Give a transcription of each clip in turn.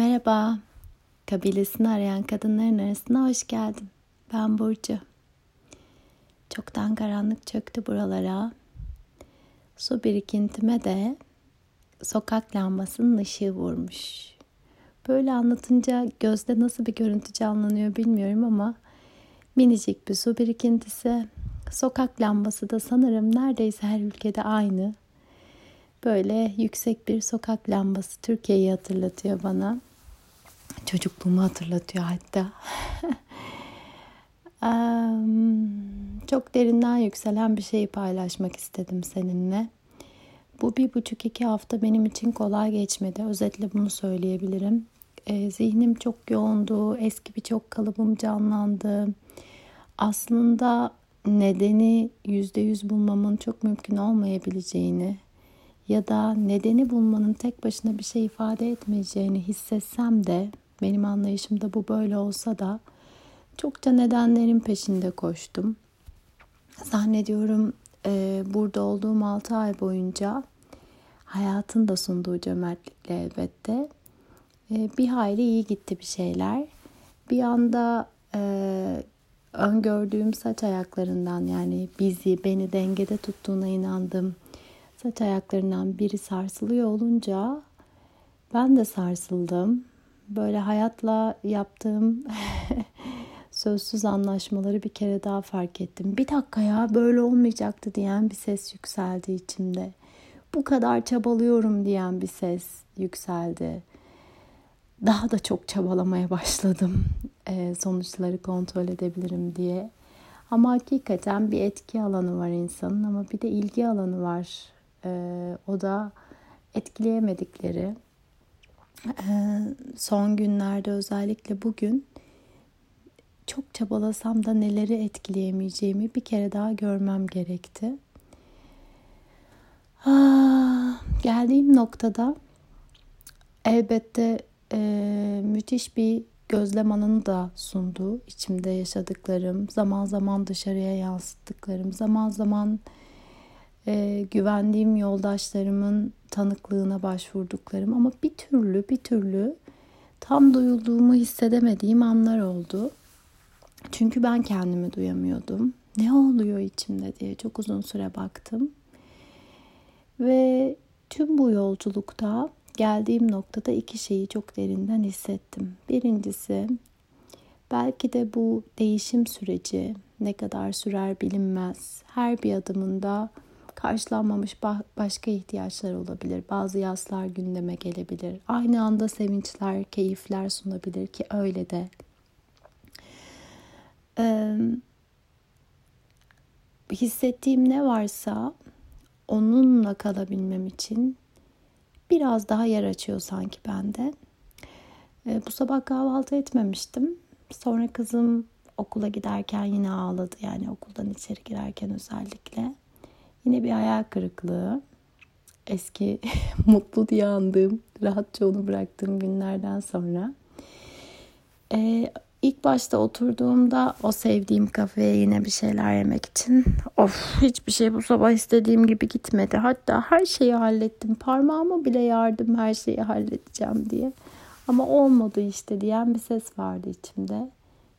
Merhaba, kabilesini arayan kadınların arasına hoş geldin. Ben Burcu. Çoktan karanlık çöktü buralara. Su birikintime de sokak lambasının ışığı vurmuş. Böyle anlatınca gözde nasıl bir görüntü canlanıyor bilmiyorum ama minicik bir su birikintisi. Sokak lambası da sanırım neredeyse her ülkede aynı. Böyle yüksek bir sokak lambası Türkiye'yi hatırlatıyor bana. Çocukluğumu hatırlatıyor hatta. Çok derinden yükselen bir şeyi paylaşmak istedim seninle. Bu bir buçuk iki hafta benim için kolay geçmedi. Özetle bunu söyleyebilirim. E, zihnim çok yoğundu. Eski birçok kalıbım canlandı. Aslında nedeni yüzde yüz bulmamın çok mümkün olmayabileceğini ya da nedeni bulmanın tek başına bir şey ifade etmeyeceğini hissetsem de benim anlayışımda bu böyle olsa da çokça nedenlerin peşinde koştum. Zannediyorum e, burada olduğum 6 ay boyunca hayatın da sunduğu cömertlikle elbette e, bir hayli iyi gitti bir şeyler. Bir anda e, öngördüğüm saç ayaklarından yani bizi beni dengede tuttuğuna inandım. Saç ayaklarından biri sarsılıyor olunca ben de sarsıldım böyle hayatla yaptığım sözsüz anlaşmaları bir kere daha fark ettim. Bir dakika ya böyle olmayacaktı diyen bir ses yükseldi içimde. Bu kadar çabalıyorum diyen bir ses yükseldi. Daha da çok çabalamaya başladım. E, sonuçları kontrol edebilirim diye. Ama hakikaten bir etki alanı var insanın ama bir de ilgi alanı var. E, o da etkileyemedikleri son günlerde özellikle bugün çok çabalasam da neleri etkileyemeyeceğimi bir kere daha görmem gerekti. Aa, ah, geldiğim noktada elbette e, müthiş bir gözlem alanı da sundu. İçimde yaşadıklarım, zaman zaman dışarıya yansıttıklarım, zaman zaman e, güvendiğim yoldaşlarımın tanıklığına başvurduklarım ama bir türlü bir türlü tam duyulduğumu hissedemediğim anlar oldu. Çünkü ben kendimi duyamıyordum. Ne oluyor içimde diye çok uzun süre baktım. Ve tüm bu yolculukta geldiğim noktada iki şeyi çok derinden hissettim. Birincisi belki de bu değişim süreci ne kadar sürer bilinmez. Her bir adımında karşılanmamış başka ihtiyaçlar olabilir. Bazı yaslar gündeme gelebilir. Aynı anda sevinçler, keyifler sunabilir ki öyle de. Ee, hissettiğim ne varsa onunla kalabilmem için biraz daha yer açıyor sanki bende. Ee, bu sabah kahvaltı etmemiştim. Sonra kızım okula giderken yine ağladı. Yani okuldan içeri girerken özellikle. Yine bir hayal kırıklığı. Eski mutlu diye andığım, rahatça onu bıraktığım günlerden sonra. Ee, ilk başta oturduğumda o sevdiğim kafeye yine bir şeyler yemek için of hiçbir şey bu sabah istediğim gibi gitmedi. Hatta her şeyi hallettim. Parmağımı bile yardım her şeyi halledeceğim diye. Ama olmadı işte diyen bir ses vardı içimde.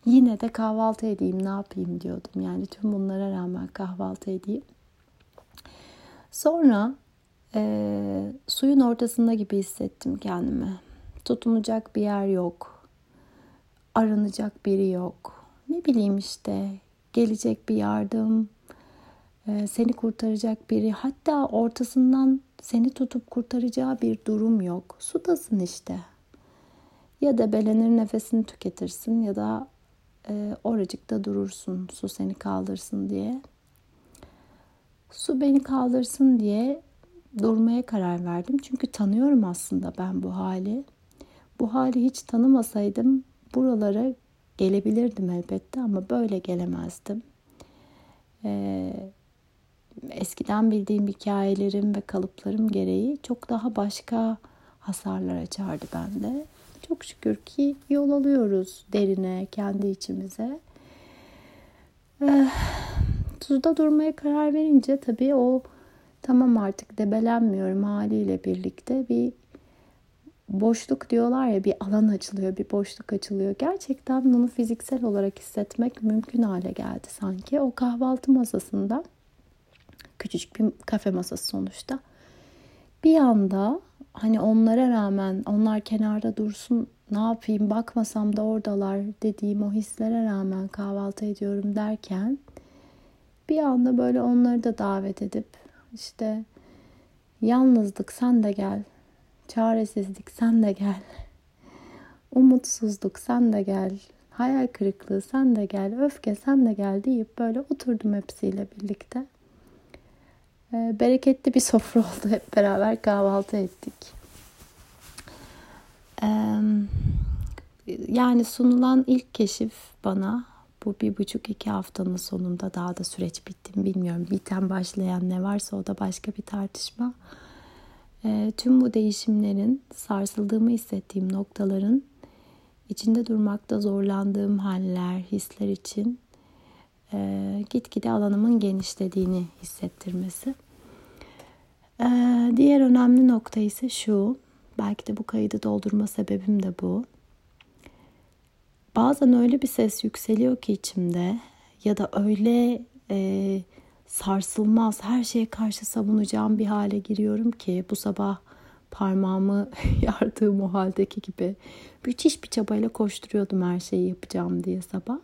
Yine de kahvaltı edeyim ne yapayım diyordum. Yani tüm bunlara rağmen kahvaltı edeyim. Sonra e, suyun ortasında gibi hissettim kendimi. Tutunacak bir yer yok. Aranacak biri yok. Ne bileyim işte gelecek bir yardım, e, seni kurtaracak biri. Hatta ortasından seni tutup kurtaracağı bir durum yok. Sudasın işte. Ya da belenir nefesini tüketirsin ya da e, oracıkta durursun su seni kaldırsın diye. Su beni kaldırsın diye durmaya karar verdim. Çünkü tanıyorum aslında ben bu hali. Bu hali hiç tanımasaydım buralara gelebilirdim elbette ama böyle gelemezdim. Ee, eskiden bildiğim hikayelerim ve kalıplarım gereği çok daha başka hasarlar açardı bende. Çok şükür ki yol alıyoruz derine, kendi içimize. Ee, Suda durmaya karar verince tabii o tamam artık debelenmiyorum haliyle birlikte bir boşluk diyorlar ya bir alan açılıyor, bir boşluk açılıyor. Gerçekten bunu fiziksel olarak hissetmek mümkün hale geldi sanki. O kahvaltı masasında küçücük bir kafe masası sonuçta. Bir anda hani onlara rağmen onlar kenarda dursun ne yapayım bakmasam da oradalar dediğim o hislere rağmen kahvaltı ediyorum derken bir anda böyle onları da davet edip işte yalnızlık sen de gel. Çaresizlik sen de gel. Umutsuzluk sen de gel. Hayal kırıklığı sen de gel. Öfke sen de gel. deyip böyle oturdum hepsiyle birlikte. Ee, bereketli bir sofra oldu. Hep beraber kahvaltı ettik. Yani sunulan ilk keşif bana bu bir buçuk iki haftanın sonunda daha da süreç bitti mi bilmiyorum. Biten başlayan ne varsa o da başka bir tartışma. E, tüm bu değişimlerin sarsıldığımı hissettiğim noktaların içinde durmakta zorlandığım haller, hisler için e, gitgide alanımın genişlediğini hissettirmesi. E, diğer önemli nokta ise şu. Belki de bu kaydı doldurma sebebim de bu. Bazen öyle bir ses yükseliyor ki içimde ya da öyle e, sarsılmaz her şeye karşı savunacağım bir hale giriyorum ki bu sabah parmağımı yardığım o haldeki gibi müthiş bir çabayla koşturuyordum her şeyi yapacağım diye sabah.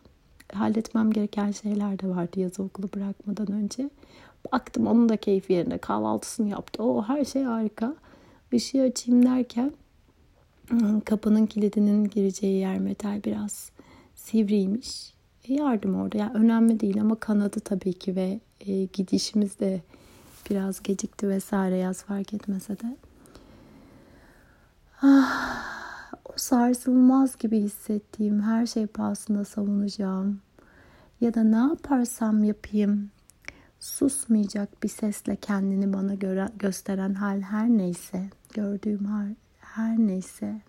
Halletmem gereken şeyler de vardı yazı okulu bırakmadan önce. Baktım onun da keyfi yerine kahvaltısını yaptı. O her şey harika. Işığı açayım derken kapının kilidinin gireceği yer metal biraz sivriymiş. E yardım orada. Yani önemli değil ama kanadı tabii ki ve e, gidişimiz de biraz gecikti vesaire yaz fark etmese de. Ah, o sarsılmaz gibi hissettiğim her şey pahasına savunacağım. Ya da ne yaparsam yapayım susmayacak bir sesle kendini bana göre, gösteren hal her neyse, gördüğüm hal her neyse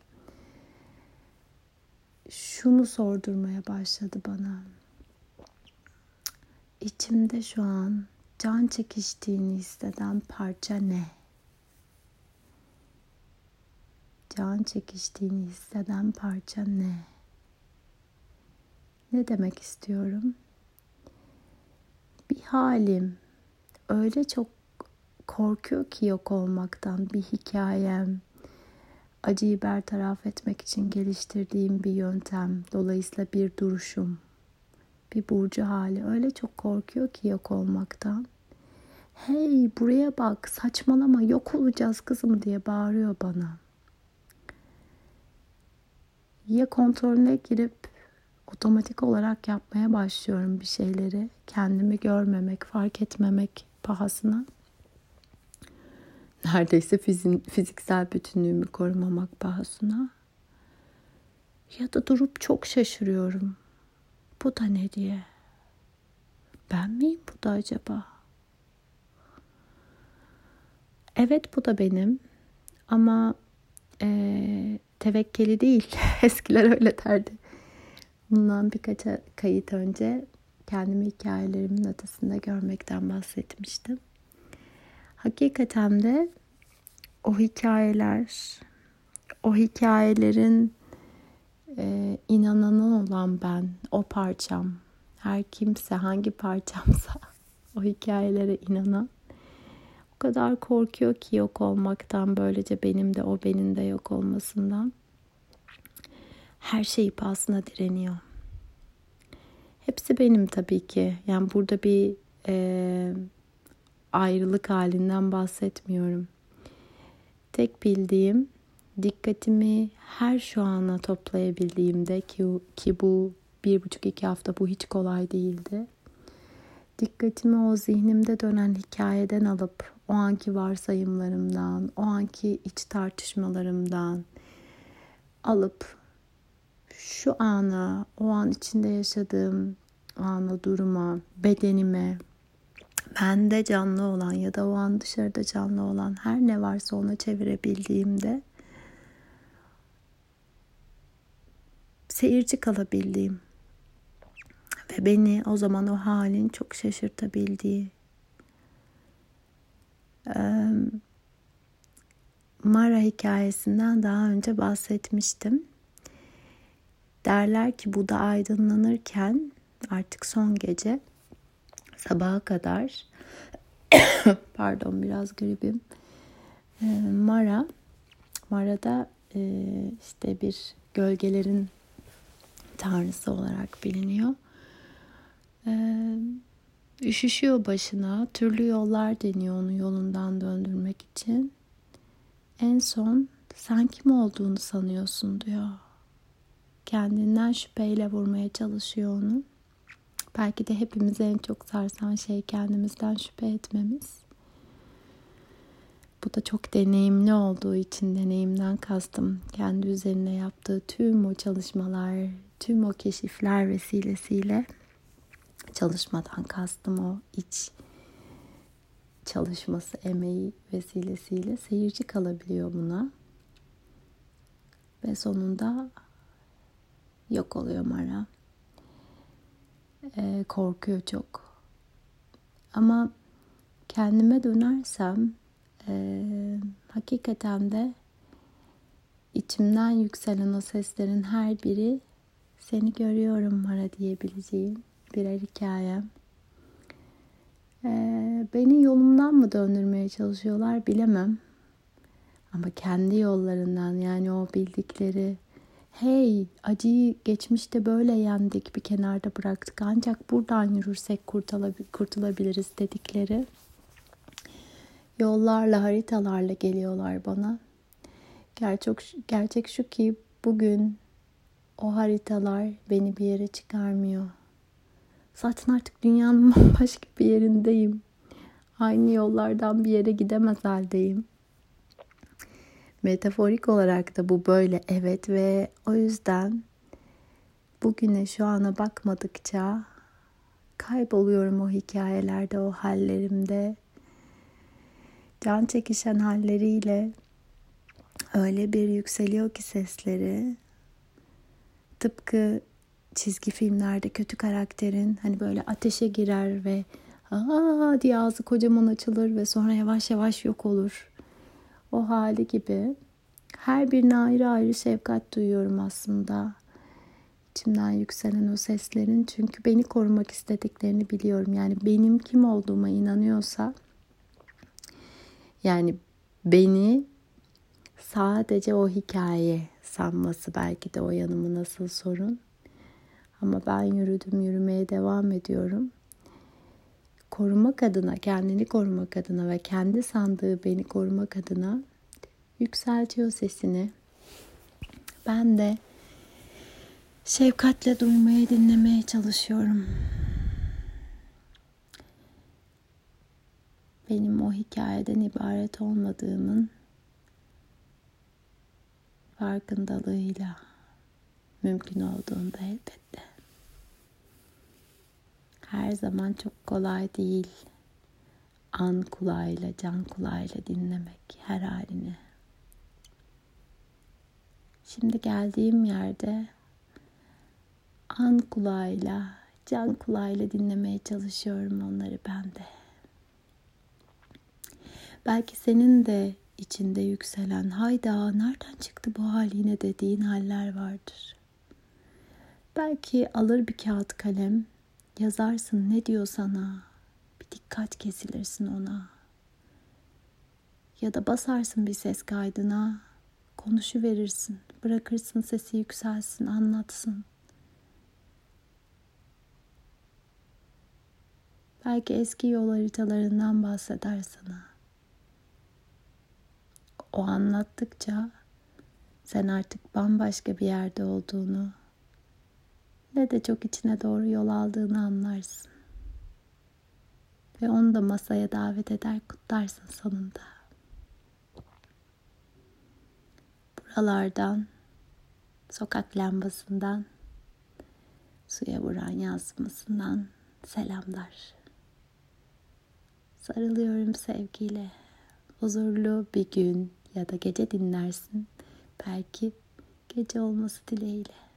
şunu sordurmaya başladı bana. İçimde şu an can çekiştiğini hisseden parça ne? Can çekiştiğini hisseden parça ne? Ne demek istiyorum? Bir halim öyle çok korkuyor ki yok olmaktan bir hikayem, acıyı bertaraf etmek için geliştirdiğim bir yöntem, dolayısıyla bir duruşum, bir burcu hali öyle çok korkuyor ki yok olmaktan. Hey buraya bak saçmalama yok olacağız kızım diye bağırıyor bana. Ya kontrolüne girip otomatik olarak yapmaya başlıyorum bir şeyleri. Kendimi görmemek, fark etmemek pahasına. Neredeyse fiziksel bütünlüğümü korumamak pahasına. Ya da durup çok şaşırıyorum. Bu da ne diye? Ben miyim bu da acaba? Evet bu da benim. Ama e, tevekkeli değil. Eskiler öyle derdi. Bundan birkaç kayıt önce kendimi hikayelerimin ötesinde görmekten bahsetmiştim. Hakikaten de o hikayeler, o hikayelerin e, inananı olan ben, o parçam, her kimse hangi parçamsa o hikayelere inanan o kadar korkuyor ki yok olmaktan böylece benim de o benim de yok olmasından her şeyi pahasına direniyor. Hepsi benim tabii ki. Yani burada bir e, ayrılık halinden bahsetmiyorum. Tek bildiğim dikkatimi her şu ana toplayabildiğimde ki, ki bu bir buçuk iki hafta bu hiç kolay değildi. Dikkatimi o zihnimde dönen hikayeden alıp o anki varsayımlarımdan, o anki iç tartışmalarımdan alıp şu ana, o an içinde yaşadığım ana, duruma, bedenime, bende canlı olan ya da o an dışarıda canlı olan her ne varsa ona çevirebildiğimde seyirci kalabildiğim ve beni o zaman o halin çok şaşırtabildiği Mara hikayesinden daha önce bahsetmiştim. Derler ki bu da aydınlanırken artık son gece sabaha kadar pardon biraz gribim e, Mara Mara'da e, işte bir gölgelerin tanrısı olarak biliniyor. E, üşüşüyor başına. Türlü yollar deniyor onu yolundan döndürmek için. En son sen kim olduğunu sanıyorsun diyor. Kendinden şüpheyle vurmaya çalışıyor onu. Belki de hepimizi en çok sarsan şey kendimizden şüphe etmemiz. Bu da çok deneyimli olduğu için deneyimden kastım. Kendi üzerine yaptığı tüm o çalışmalar, tüm o keşifler vesilesiyle çalışmadan kastım o iç çalışması, emeği vesilesiyle seyirci kalabiliyor buna. Ve sonunda yok oluyor Mara. Ee, korkuyor çok. Ama kendime dönersem e, hakikaten de içimden yükselen o seslerin her biri seni görüyorum Mara diyebileceğim birer hikayem. Ee, beni yolumdan mı döndürmeye çalışıyorlar bilemem. Ama kendi yollarından yani o bildikleri hey acıyı geçmişte böyle yendik bir kenarda bıraktık ancak buradan yürürsek kurtulabiliriz dedikleri yollarla haritalarla geliyorlar bana. Gerçek, gerçek şu ki bugün o haritalar beni bir yere çıkarmıyor. Zaten artık dünyanın başka bir yerindeyim. Aynı yollardan bir yere gidemez haldeyim. Metaforik olarak da bu böyle evet ve o yüzden bugüne şu ana bakmadıkça kayboluyorum o hikayelerde, o hallerimde. Can çekişen halleriyle öyle bir yükseliyor ki sesleri. Tıpkı çizgi filmlerde kötü karakterin hani böyle ateşe girer ve aa diye ağzı kocaman açılır ve sonra yavaş yavaş yok olur. O hali gibi her birine ayrı ayrı şefkat duyuyorum aslında. İçimden yükselen o seslerin çünkü beni korumak istediklerini biliyorum. Yani benim kim olduğuma inanıyorsa yani beni sadece o hikaye sanması belki de o yanımı nasıl sorun. Ama ben yürüdüm, yürümeye devam ediyorum. Korumak adına, kendini korumak adına ve kendi sandığı beni korumak adına yükseltiyor sesini. Ben de şefkatle duymaya, dinlemeye çalışıyorum. Benim o hikayeden ibaret olmadığımın farkındalığıyla mümkün olduğunda elbette. Her zaman çok kolay değil. An kulağıyla, can kulağıyla dinlemek her halini. Şimdi geldiğim yerde an kulağıyla, can kulağıyla dinlemeye çalışıyorum onları ben de. Belki senin de içinde yükselen hayda nereden çıktı bu hal yine dediğin haller vardır. Belki alır bir kağıt kalem yazarsın ne diyor sana bir dikkat kesilirsin ona. Ya da basarsın bir ses kaydına konuşu verirsin. Bırakırsın sesi yükselsin, anlatsın. Belki eski yol haritalarından bahseder sana. O anlattıkça sen artık bambaşka bir yerde olduğunu ne de çok içine doğru yol aldığını anlarsın. Ve onu da masaya davet eder kutlarsın sonunda. Buralardan, sokak lambasından, suya vuran yansımasından selamlar. Sarılıyorum sevgiyle. Huzurlu bir gün ya da gece dinlersin. Belki gece olması dileğiyle.